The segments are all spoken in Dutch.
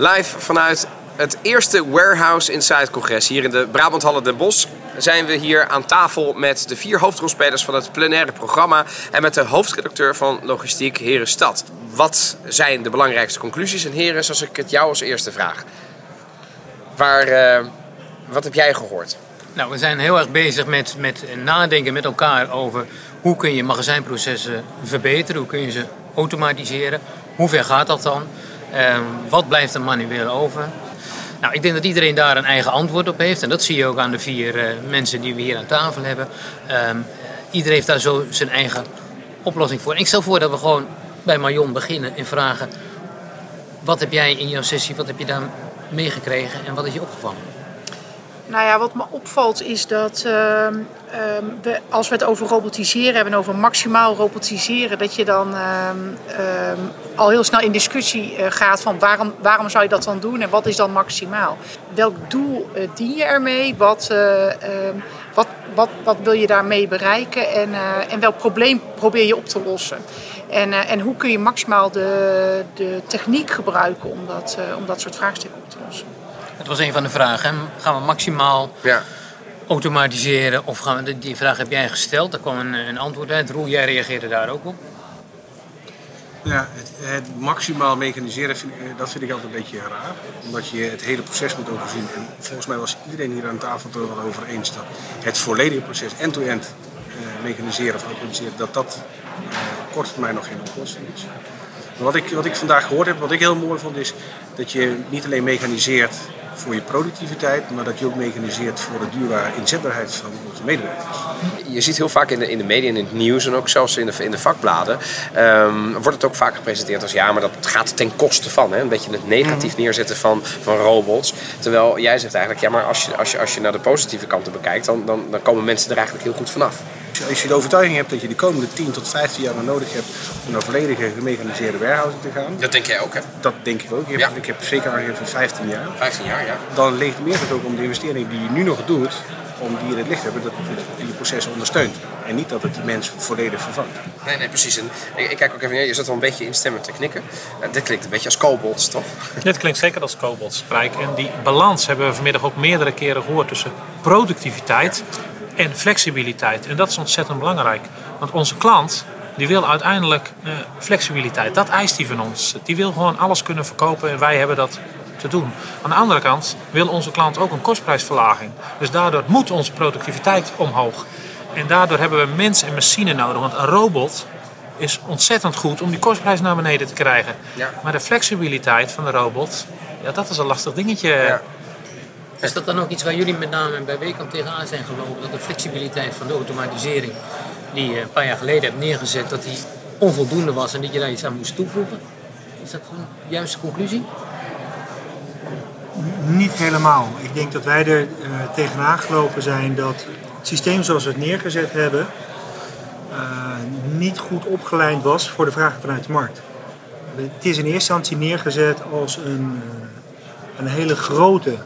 Live vanuit het eerste Warehouse Inside congres hier in de Brabanthallen Den Bosch zijn we hier aan tafel met de vier hoofdrolspelers van het plenaire programma en met de hoofdredacteur van Logistiek Heren Stad. Wat zijn de belangrijkste conclusies? En heren, zoals ik het jou als eerste vraag. Waar, eh, wat heb jij gehoord? Nou, we zijn heel erg bezig met, met nadenken met elkaar over hoe kun je magazijnprocessen verbeteren, hoe kun je ze automatiseren, hoe ver gaat dat dan, wat blijft er manueel over? Nou, ik denk dat iedereen daar een eigen antwoord op heeft. En dat zie je ook aan de vier uh, mensen die we hier aan tafel hebben. Ehm, iedereen heeft daar zo zijn eigen oplossing voor. En ik stel voor dat we gewoon bij Marion beginnen en vragen... wat heb jij in jouw sessie, wat heb je daar meegekregen en wat is je opgevallen? Nou ja, wat me opvalt is dat ehm, ehm, we, als we het over robotiseren hebben, over maximaal robotiseren, dat je dan ehm, al heel snel in discussie uh, gaat van waarom, waarom zou je dat dan doen en wat is dan maximaal? Welk doel uh, dien je ermee? Wat, uh, wat, wat, wat wil je daarmee bereiken en, en welk probleem probeer je op te lossen? En, en hoe kun je maximaal de, de techniek gebruiken om dat, om dat soort vraagstukken op te lossen? Het was een van de vragen. Gaan we maximaal ja. automatiseren? Of gaan we, die vraag heb jij gesteld. Daar kwam een, een antwoord uit. Roel, jij reageerde daar ook op. Ja, het, het maximaal mechaniseren, vind, dat vind ik altijd een beetje raar. Omdat je het hele proces moet overzien. En volgens mij was iedereen hier aan tafel er wel over eens dat het volledige proces end-to-end uh, mechaniseren of automatiseren, dat dat uh, op korte termijn nog geen oplossing is. Maar wat ik, wat ik vandaag gehoord heb, wat ik heel mooi vond, is dat je niet alleen mechaniseert voor je productiviteit, maar dat je ook mechaniseert voor de duurbare inzetbaarheid van onze medewerkers. Je ziet heel vaak in de, in de media, in het nieuws en ook zelfs in de, in de vakbladen, um, wordt het ook vaak gepresenteerd als ja, maar dat gaat ten koste van. Hè? Een beetje het negatief mhm. neerzetten van, van robots. Terwijl jij zegt eigenlijk, ja, maar als je, als je, als je naar de positieve kanten bekijkt, dan, dan, dan komen mensen er eigenlijk heel goed vanaf. Als je de overtuiging hebt dat je de komende 10 tot 15 jaar nodig hebt om naar volledige gemechaniseerde warehousing te gaan. Dat denk jij ook, hè? Dat denk ik ook. Ik heb, ja. ik heb zeker aangegeven van 15 jaar. 15 jaar, ja. Dan legitimeert het ook om de investering die je nu nog doet, om die in het licht te hebben, dat het die processen ondersteunt. En niet dat het die mens volledig vervangt. Nee, nee, precies. En ik, kijk ook even neer, je zat al een beetje instemmend te knikken. Uh, dit klinkt een beetje als kobolds, toch? Dit klinkt zeker als kobolds, Rijk. En die balans hebben we vanmiddag ook meerdere keren gehoord tussen productiviteit en flexibiliteit. En dat is ontzettend belangrijk. Want onze klant die wil uiteindelijk uh, flexibiliteit. Dat eist hij van ons. Die wil gewoon alles kunnen verkopen en wij hebben dat te doen. Aan de andere kant wil onze klant ook een kostprijsverlaging. Dus daardoor moet onze productiviteit omhoog. En daardoor hebben we mens en machine nodig. Want een robot is ontzettend goed om die kostprijs naar beneden te krijgen. Ja. Maar de flexibiliteit van de robot, ja, dat is een lastig dingetje. Ja. Is dat dan ook iets waar jullie met name bij Wekamp tegenaan zijn gelopen? Dat de flexibiliteit van de automatisering die je een paar jaar geleden hebt neergezet, dat die onvoldoende was en dat je daar iets aan moest toevoegen? Is dat een juiste conclusie? Niet helemaal. Ik denk dat wij er uh, tegenaan gelopen zijn dat het systeem zoals we het neergezet hebben uh, niet goed opgeleid was voor de vragen vanuit de markt. Het is in eerste instantie neergezet als een, een hele grote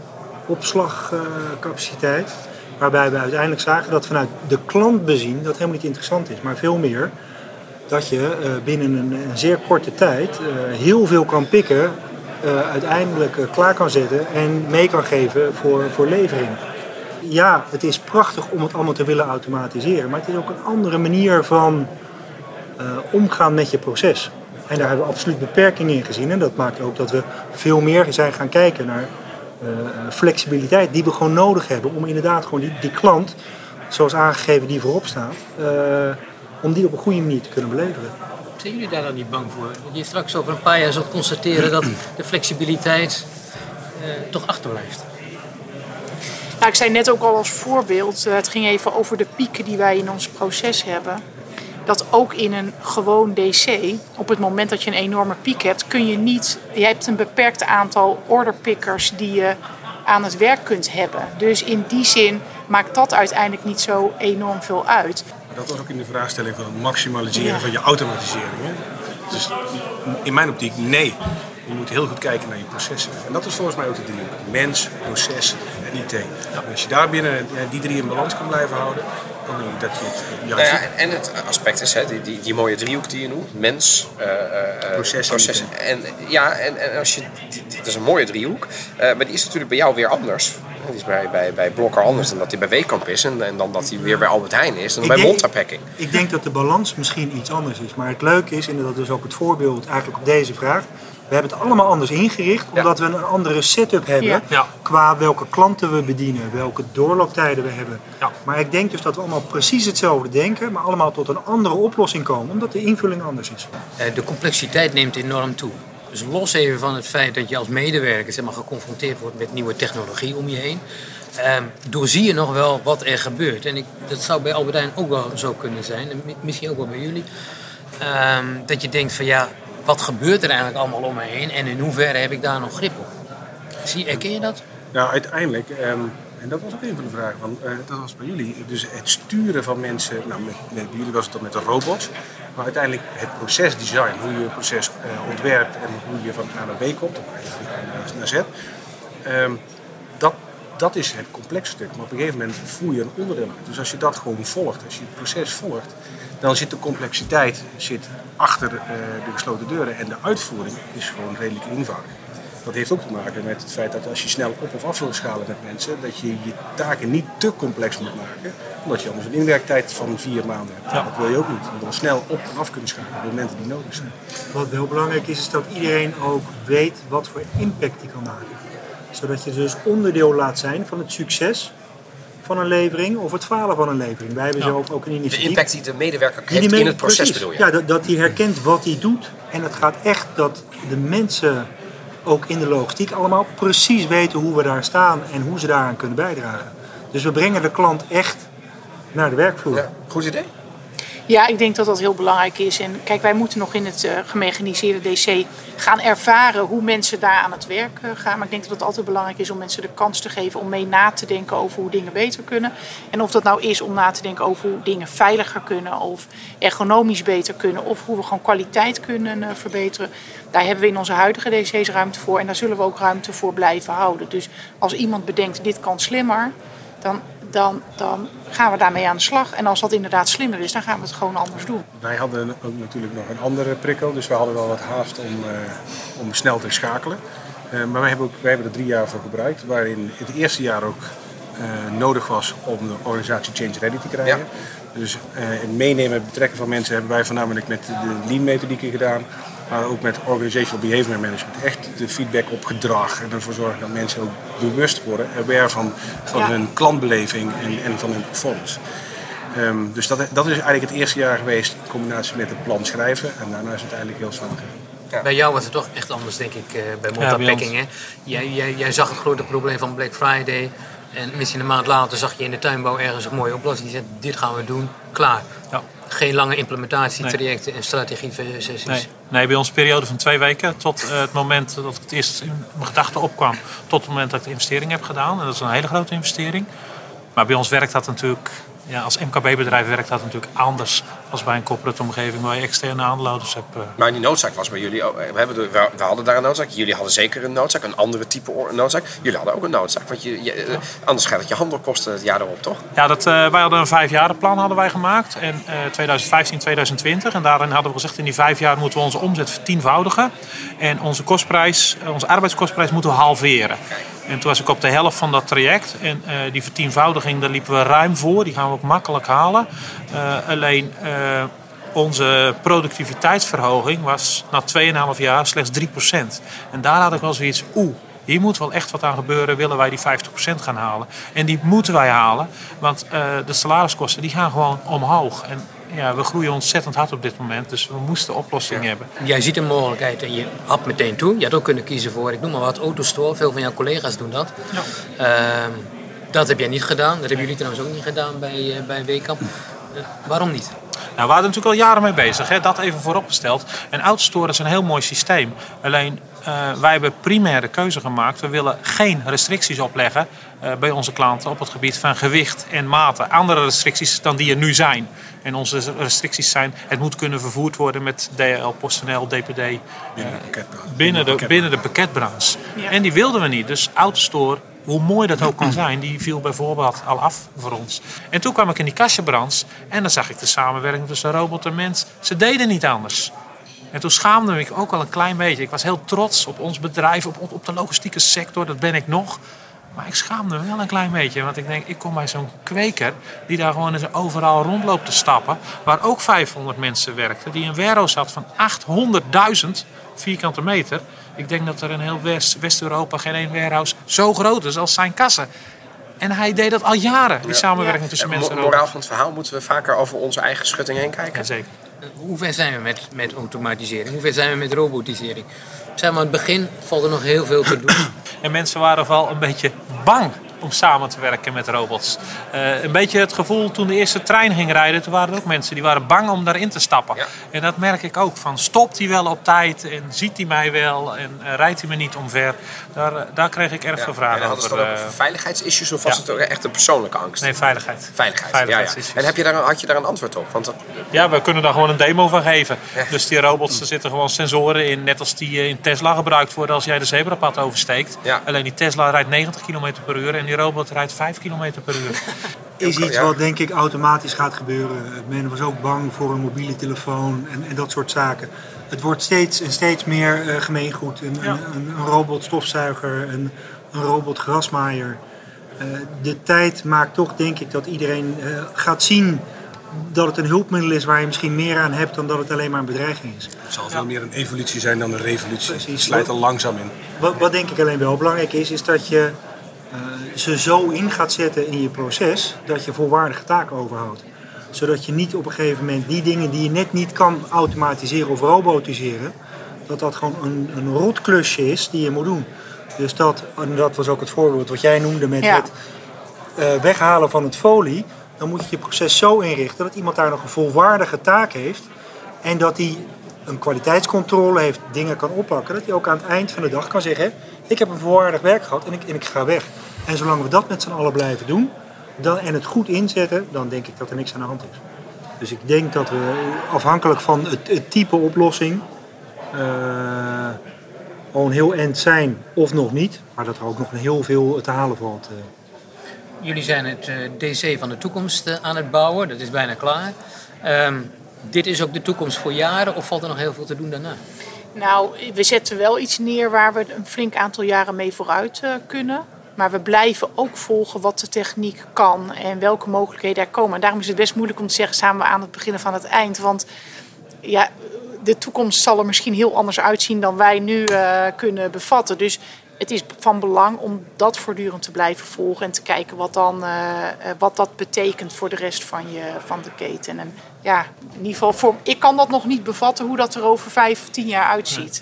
opslagcapaciteit. Waarbij we uiteindelijk zagen dat vanuit de klant bezien dat helemaal niet interessant is, maar veel meer dat je uh, binnen een, zeer korte tijd uh, heel veel kan pikken, uh, uiteindelijk klaar kan zetten en mee kan geven voor, voor levering. Ja, het is prachtig om het allemaal te willen automatiseren, maar het is ook een andere manier van omgaan met je proces. En daar hebben we absoluut beperkingen in gezien en dat maakt ook dat we veel meer zijn gaan kijken naar flexibiliteit die we gewoon nodig hebben om inderdaad gewoon die, die klant, zoals aangegeven die voorop staat, uh, om die op een goede manier te kunnen beleveren. Zijn jullie daar dan niet bang voor? Dat je straks over een paar jaar zult constateren dat de flexibiliteit uh, toch achterblijft. Nou, ik zei net ook al als voorbeeld, het ging even over de pieken die wij in ons proces hebben dat ook in een gewoon DC, op het moment dat je een enorme piek hebt, kun je niet. Je hebt een beperkt aantal orderpickers die je aan het werk kunt hebben. Dus in die zin maakt dat uiteindelijk niet zo enorm veel uit. Maar dat was ook in de vraagstelling van het maximaliseren van je automatisering. Hè? Dus in mijn optiek, nee. Je moet heel goed kijken naar je processen. En dat is volgens mij ook de driehoek. Mens, proces en IT. En als je daar binnen die drie in balans kan blijven houden, Nee, dat je het Nou ja, en het aspect is, hè, die, die, die mooie driehoek die je noemt. Mens, eh, eh, eh, Proces en ja, en, en als je, dat is een mooie driehoek. eh, maar die is natuurlijk bij jou weer anders. Die is bij, bij, bij Blokker anders dan dat hij bij Weekamp is. En, en dan dat hij weer bij Albert Heijn is. En Ik bij Montapacking. Ik denk dat de balans misschien iets anders is. Maar het leuke is, en dat is ook het voorbeeld eigenlijk op deze vraag. We hebben het allemaal anders ingericht, omdat we een andere setup hebben. Qua welke klanten we bedienen, welke doorlooptijden we hebben. Ja. Maar ik denk dus dat we allemaal precies hetzelfde denken, maar allemaal tot een andere oplossing komen, omdat de invulling anders is. Eh, De complexiteit neemt enorm toe. Dus los even van het feit dat je als medewerker zeg maar, geconfronteerd wordt met nieuwe technologie om je heen. ehm, doorzie je nog wel wat er gebeurt. En ik, dat zou bij Albert Heijn ook wel zo kunnen zijn. En mi- misschien ook wel bij jullie. Ehm, dat je denkt van ja, wat gebeurt er eigenlijk allemaal om me heen? En in hoeverre heb ik daar nog grip op? Zie, herken je dat? Nou, uiteindelijk, ehm, en dat was ook een van de vragen, van, eh, dat was bij jullie, dus het sturen van mensen, nou, met, met, bij jullie was het dan met de robots, maar uiteindelijk het procesdesign, hoe je een proces eh, ontwerpt en hoe je van A naar B komt, of eigenlijk van A naar, naar Z, ehm, dat, is het complexe stuk. Maar op een gegeven moment voer je een onderdeel uit. Dus als je dat gewoon volgt, als je het proces volgt, dan zit de complexiteit zit achter eh, de gesloten deuren en de uitvoering is gewoon redelijk eenvoudig. Dat heeft ook te maken met het feit dat als je snel op of af wil schalen met mensen, dat je je taken niet te complex moet maken, omdat je anders een inwerktijd van vier maanden hebt. Dat wil je ook niet. Je wil snel op en af kunnen schalen op momenten die nodig zijn. Wat wel belangrijk is, is dat iedereen ook weet wat voor impact hij kan maken. Zodat je dus onderdeel laat zijn van het succes van een levering of het falen van een levering. Wij hebben zelf ook een De initiatief. impact die de medewerker die in het proces precies. bedoel je? Ja, dat, dat hij herkent wat hij doet. En het gaat echt dat de mensen ook in de logistiek allemaal precies weten hoe we daar staan en hoe ze daaraan kunnen bijdragen. Dus we brengen de klant echt naar de werkvloer. Ja, goed idee. Ja, ik denk dat dat heel belangrijk is. En kijk, wij moeten nog in het eh, gemechaniseerde DC gaan ervaren hoe mensen daar aan het werk eh, gaan. Maar ik denk dat het altijd belangrijk is om mensen de kans te geven om mee na te denken over hoe dingen beter kunnen. En of dat nou is om na te denken over hoe dingen veiliger kunnen of ergonomisch beter kunnen. Of hoe we gewoon kwaliteit kunnen eh, verbeteren. Daar hebben we in onze huidige DC's ruimte voor. En daar zullen we ook ruimte voor blijven houden. Dus als iemand bedenkt dit kan slimmer, dan, dan, dan gaan we daarmee aan de slag. En als dat inderdaad slimmer is, dan gaan we het gewoon anders doen. Wij hadden ook natuurlijk nog een andere prikkel, dus we hadden wel wat haast om, eh, om snel te schakelen. Eh, maar wij hebben, ook, wij hebben er drie jaar voor gebruikt, waarin het eerste jaar ook eh, nodig was om de organisatie change ready te krijgen. Ja. Dus eh, het meenemen en betrekken van mensen hebben wij voornamelijk met de lean methodieken gedaan. Maar ook met organizational behavior management. Echt de feedback op gedrag en ervoor zorgen dat mensen ook bewust worden, aware van, van Ja. hun klantbeleving en, en van hun performance. Ehm, dus dat, dat is eigenlijk het eerste jaar geweest in combinatie met het plan schrijven. En daarna is het eigenlijk heel snel gegaan. Bij jou was het toch echt anders, denk ik, eh, bij Monta Ja? Jij, jij, jij zag het grote probleem van Black Friday. En misschien een maand later zag je in de tuinbouw ergens een mooie oplossing. Je zei, dit gaan we doen, klaar. Ja. Geen lange implementatietrajecten en strategiesessies. Nee. nee, bij ons een periode van twee weken tot eh, het moment dat het eerst in mijn gedachten opkwam. Tot het moment dat ik de investering heb gedaan. En dat is een hele grote investering. Maar bij ons werkt dat natuurlijk, ja, als MKB-bedrijf werkt dat natuurlijk anders als bij een corporate omgeving waar je externe aanlouders hebt. eh. Maar die noodzaak was bij jullie ook. We, hebben de- we- hadden daar een noodzaak. Jullie hadden zeker een noodzaak. Een andere type noodzaak. Jullie hadden ook een noodzaak. Want je, je, eh, anders gaat het je handelkosten het jaar erop, toch? Ja, dat, eh, wij hadden een vijfjarenplan hadden wij gemaakt. En eh 2015, 2020. En daarin hadden we gezegd, in die vijf jaar moeten we onze omzet vertienvoudigen. En onze kostprijs, eh, onze arbeidskostprijs moeten we halveren. En toen was ik op de helft van dat traject. En eh, die vertienvoudiging, daar liepen we ruim voor. Die gaan we ook makkelijk halen. Eh, alleen eh, onze productiviteitsverhoging was na 2,5 jaar slechts 3%. En daar had ik wel zoiets, oeh, hier moet wel echt wat aan gebeuren, willen wij die 50% gaan halen. En die moeten wij halen, want de salariskosten die gaan gewoon omhoog. En ja, we groeien ontzettend hard op dit moment, dus we moesten oplossingen hebben. Jij ziet een mogelijkheid en je hapt meteen toe. Je had ook kunnen kiezen voor, ik noem maar wat, autostore. Veel van jouw collega's doen dat. Ehm, dat heb jij niet gedaan. Dat hebben jullie trouwens ook niet gedaan bij, uh, bij. Uh, waarom niet? Nou, we waren natuurlijk al jaren mee bezig, hè? dat even vooropgesteld. En Autostore is een heel mooi systeem. Alleen, uh, wij hebben primair de keuze gemaakt. We willen geen restricties opleggen uh, bij onze klanten op het gebied van gewicht en maten. Andere restricties dan die er nu zijn. En onze restricties zijn, het moet kunnen vervoerd worden met DHL, PostNL, DPD. Binnen de pakketbranche. Binnen de, binnen de pakketbranche. Ja. En die wilden we niet. Dus Autostore hoe mooi dat ook kan zijn, die viel bijvoorbeeld al af voor ons. En toen kwam ik in die kastjebranche en dan zag ik de samenwerking tussen robot en mens. Ze deden niet anders. En toen schaamde ik ook al een klein beetje. Ik was heel trots op ons bedrijf, op, op de logistieke sector, dat ben ik nog. Maar ik schaamde me wel een klein beetje. Want ik denk, ik kom bij zo'n kweker die daar gewoon eens overal rondloopt te stappen. Waar ook 500 mensen werkten. Die een warehouse had van 800.000 vierkante meter. Ik denk dat er in heel West- West-Europa geen één warehouse zo groot is als zijn kassen. En hij deed dat al jaren, die samenwerking tussen Ja, mensen en moraal van het verhaal moeten we vaker over onze eigen schutting heen kijken. Jazeker. Hoe ver zijn we met, met automatisering? Hoe ver zijn we met robotisering? Zeg maar, aan het begin valt er nog heel veel te doen. En mensen waren vooral een beetje bang om samen te werken met robots. Eh, een beetje het gevoel toen de eerste trein ging rijden, toen waren er ook mensen die waren bang om daarin te stappen. Ja. En dat merk ik ook. Van stopt hij wel op tijd en ziet hij mij wel en eh, rijdt hij me niet omver? Daar, eh, daar kreeg ik erg Ja. veel En vragen hadden ze over. dan ook over veiligheidsissues of was ja. het ook echt een persoonlijke angst? nee, veiligheid. Veiligheid, ja, ja. En heb je daar, had je daar een antwoord op? Want dat- Ja, we kunnen daar gewoon een demo van geven. Dus die robots, er zitten gewoon sensoren in, net als die in Tesla gebruikt worden als jij de zebrapad oversteekt. Alleen die Tesla rijdt 90 km per uur en die robot rijdt 5 km per uur. is iets wat denk ik automatisch gaat gebeuren. Men was ook bang voor een mobiele telefoon en, en dat soort zaken. Het wordt steeds en steeds meer eh, gemeengoed. Een, Ja. een, een, een robotstofzuiger, een, een robotgrasmaaier. Eh, de tijd maakt toch denk ik dat iedereen eh, gaat zien dat het een hulpmiddel is waar je misschien meer aan hebt dan dat het alleen maar een bedreiging is. Het zal veel meer een evolutie zijn dan een revolutie. Precies. Het slijt er langzaam in. Wat, wat denk ik alleen wel belangrijk is, is dat je ze zo in gaat zetten in je proces dat je volwaardige taken overhoudt. Zodat je niet op een gegeven moment die dingen die je net niet kan automatiseren of robotiseren, dat dat gewoon een, een rotklusje is die je moet doen. Dus dat, en dat was ook het voorbeeld wat jij noemde met Ja. het eh, weghalen van het folie. Dan moet je je proces zo inrichten dat iemand daar nog een volwaardige taak heeft. En dat hij een kwaliteitscontrole heeft, dingen kan oppakken. Dat hij ook aan het eind van de dag kan zeggen: Ik heb een volwaardig werk gehad en ik, en ik ga weg. En zolang we dat met z'n allen blijven doen dan, en het goed inzetten, dan denk ik dat er niks aan de hand is. Dus ik denk dat we afhankelijk van het, het type oplossing eh, al een heel eind zijn of nog niet. Maar dat er ook nog heel veel te halen valt. eh. Jullie zijn het eh, DC van de toekomst aan het bouwen, dat is bijna klaar. Ehm, dit is ook de toekomst voor jaren of valt er nog heel veel te doen daarna? Nou, we zetten wel iets neer waar we een flink aantal jaren mee vooruit kunnen. Maar we blijven ook volgen wat de techniek kan en welke mogelijkheden er komen. En daarom is het best moeilijk om te zeggen, staan we aan het begin van het eind. Want ja, de toekomst zal er misschien heel anders uitzien dan wij nu eh, kunnen bevatten. Dus het is van belang om dat voortdurend te blijven volgen en te kijken wat, dan, eh, eh, wat dat betekent voor de rest van, je, van de keten. En ja, in ieder geval, voor, ik kan dat nog niet bevatten hoe dat er over vijf, tien jaar uitziet.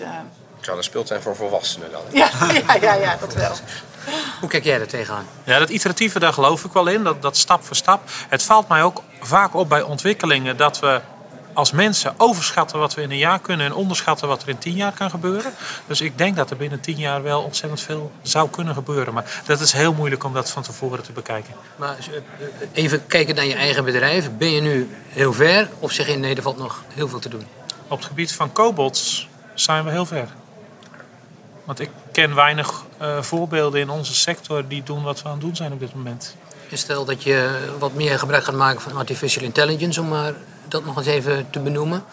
Het zou een speeltuin voor volwassenen dan. ja, ja, ja, ja, dat wel. Hoe kijk jij er tegenaan? Ja, dat iteratieve, daar geloof ik wel in. Dat, dat stap voor stap. Het valt mij ook vaak op bij ontwikkelingen dat we als mensen overschatten wat we in een jaar kunnen en onderschatten wat er in tien jaar kan gebeuren. Dus ik denk dat er binnen tien jaar wel ontzettend veel zou kunnen gebeuren. Maar dat is heel moeilijk om dat van tevoren te bekijken. Maar eh, even kijken naar je eigen bedrijf. Ben je nu heel ver of zeg je nee, er valt nog heel veel te doen? Op het gebied van cobots zijn we heel ver. Want ik ken weinig eh, voorbeelden in onze sector die doen wat we aan het doen zijn op dit moment. En Stel dat je wat meer gebruik gaat maken van artificial intelligence, om maar dat nog eens even te benoemen.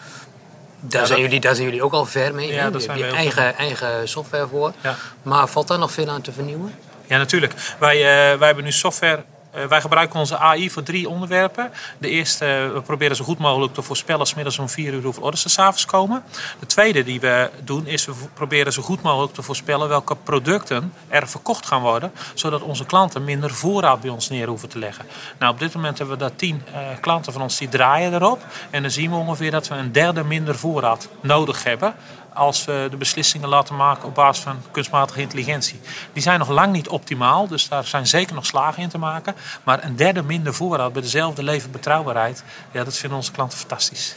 Daar, zijn, dat- jullie, daar zijn jullie ook al ver mee. Ja, daar zijn je eigen, eigen software voor. Ja. Maar valt daar nog veel aan te vernieuwen? Ja, natuurlijk. Wij, eh, wij hebben nu software. Eh, wij gebruiken onze AI voor drie onderwerpen. De eerste, eh, we proberen zo goed mogelijk te voorspellen als middags om vier uur hoeveel orders er s'avonds komen. De tweede die we doen is we proberen zo goed mogelijk te voorspellen welke producten er verkocht gaan worden. Zodat onze klanten minder voorraad bij ons neer hoeven te leggen. Nou, op dit moment hebben we daar tien eh, klanten van ons die draaien erop. En dan zien we ongeveer dat we een derde minder voorraad nodig hebben als we de beslissingen laten maken op basis van kunstmatige intelligentie. Die zijn nog lang niet optimaal, dus daar zijn zeker nog slagen in te maken. Maar een derde minder voorraad bij dezelfde leverbetrouwbaarheid, ja, dat vinden onze klanten fantastisch.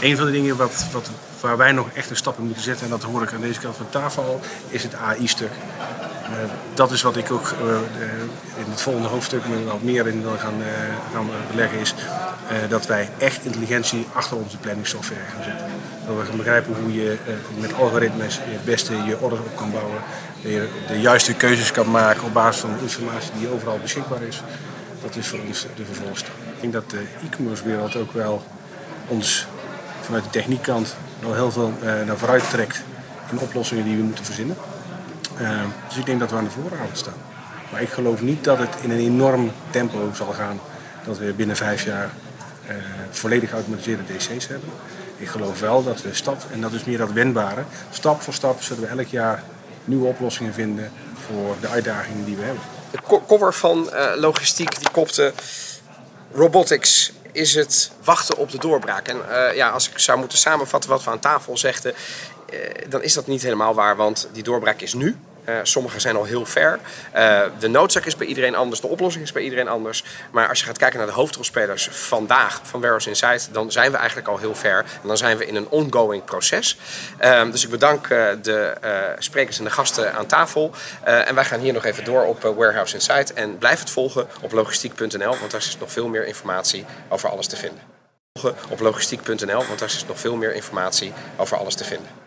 Een van de dingen wat, wat, waar wij nog echt een stap in moeten zetten, en dat hoor ik aan deze kant van de tafel al, is het AI-stuk. Eh, dat is wat ik ook eh, eh, in het volgende hoofdstuk me wat meer in wil gaan, gaan beleggen, is dat wij echt intelligentie achter onze planningssoftware gaan zetten. Dat we gaan begrijpen hoe je eh, met algoritmes het beste je orders op kan bouwen. Dat je de juiste keuzes kan maken op basis van informatie die overal beschikbaar is. Dat is voor ons de vervolgstap. Ik denk dat de e-commerce wereld ook wel ons vanuit de techniekkant wel heel veel eh, naar vooruit trekt in oplossingen die we moeten verzinnen. Uh, dus ik denk dat we aan de vooravond staan. Maar ik geloof niet dat het in een enorm tempo zal gaan dat we binnen vijf jaar volledig geautomatiseerde DC's hebben. Ik geloof wel dat we stap, en dat is meer dat wendbare, stap voor stap zullen we elk jaar nieuwe oplossingen vinden voor de uitdagingen die we hebben. De cover van uh, logistiek die kopte robotics is het wachten op de doorbraak. En uh, ja, als ik zou moeten samenvatten wat we aan tafel zegden, uh, dan is dat niet helemaal waar, want die doorbraak is nu. Uh, sommigen zijn al heel ver. Uh, de noodzaak is bij iedereen anders, de oplossing is bij iedereen anders. Maar als je gaat kijken naar de hoofdrolspelers vandaag van Warehouse Insight, dan zijn we eigenlijk al heel ver. En dan zijn we in een ongoing proces. Uh, dus ik bedank de sprekers en de gasten aan tafel. en wij gaan hier nog even door op Warehouse Insight. En blijf het volgen op logistiek.nl, want daar is nog veel meer informatie over alles te vinden. Op logistiek.nl, want daar is nog veel meer informatie over alles te vinden.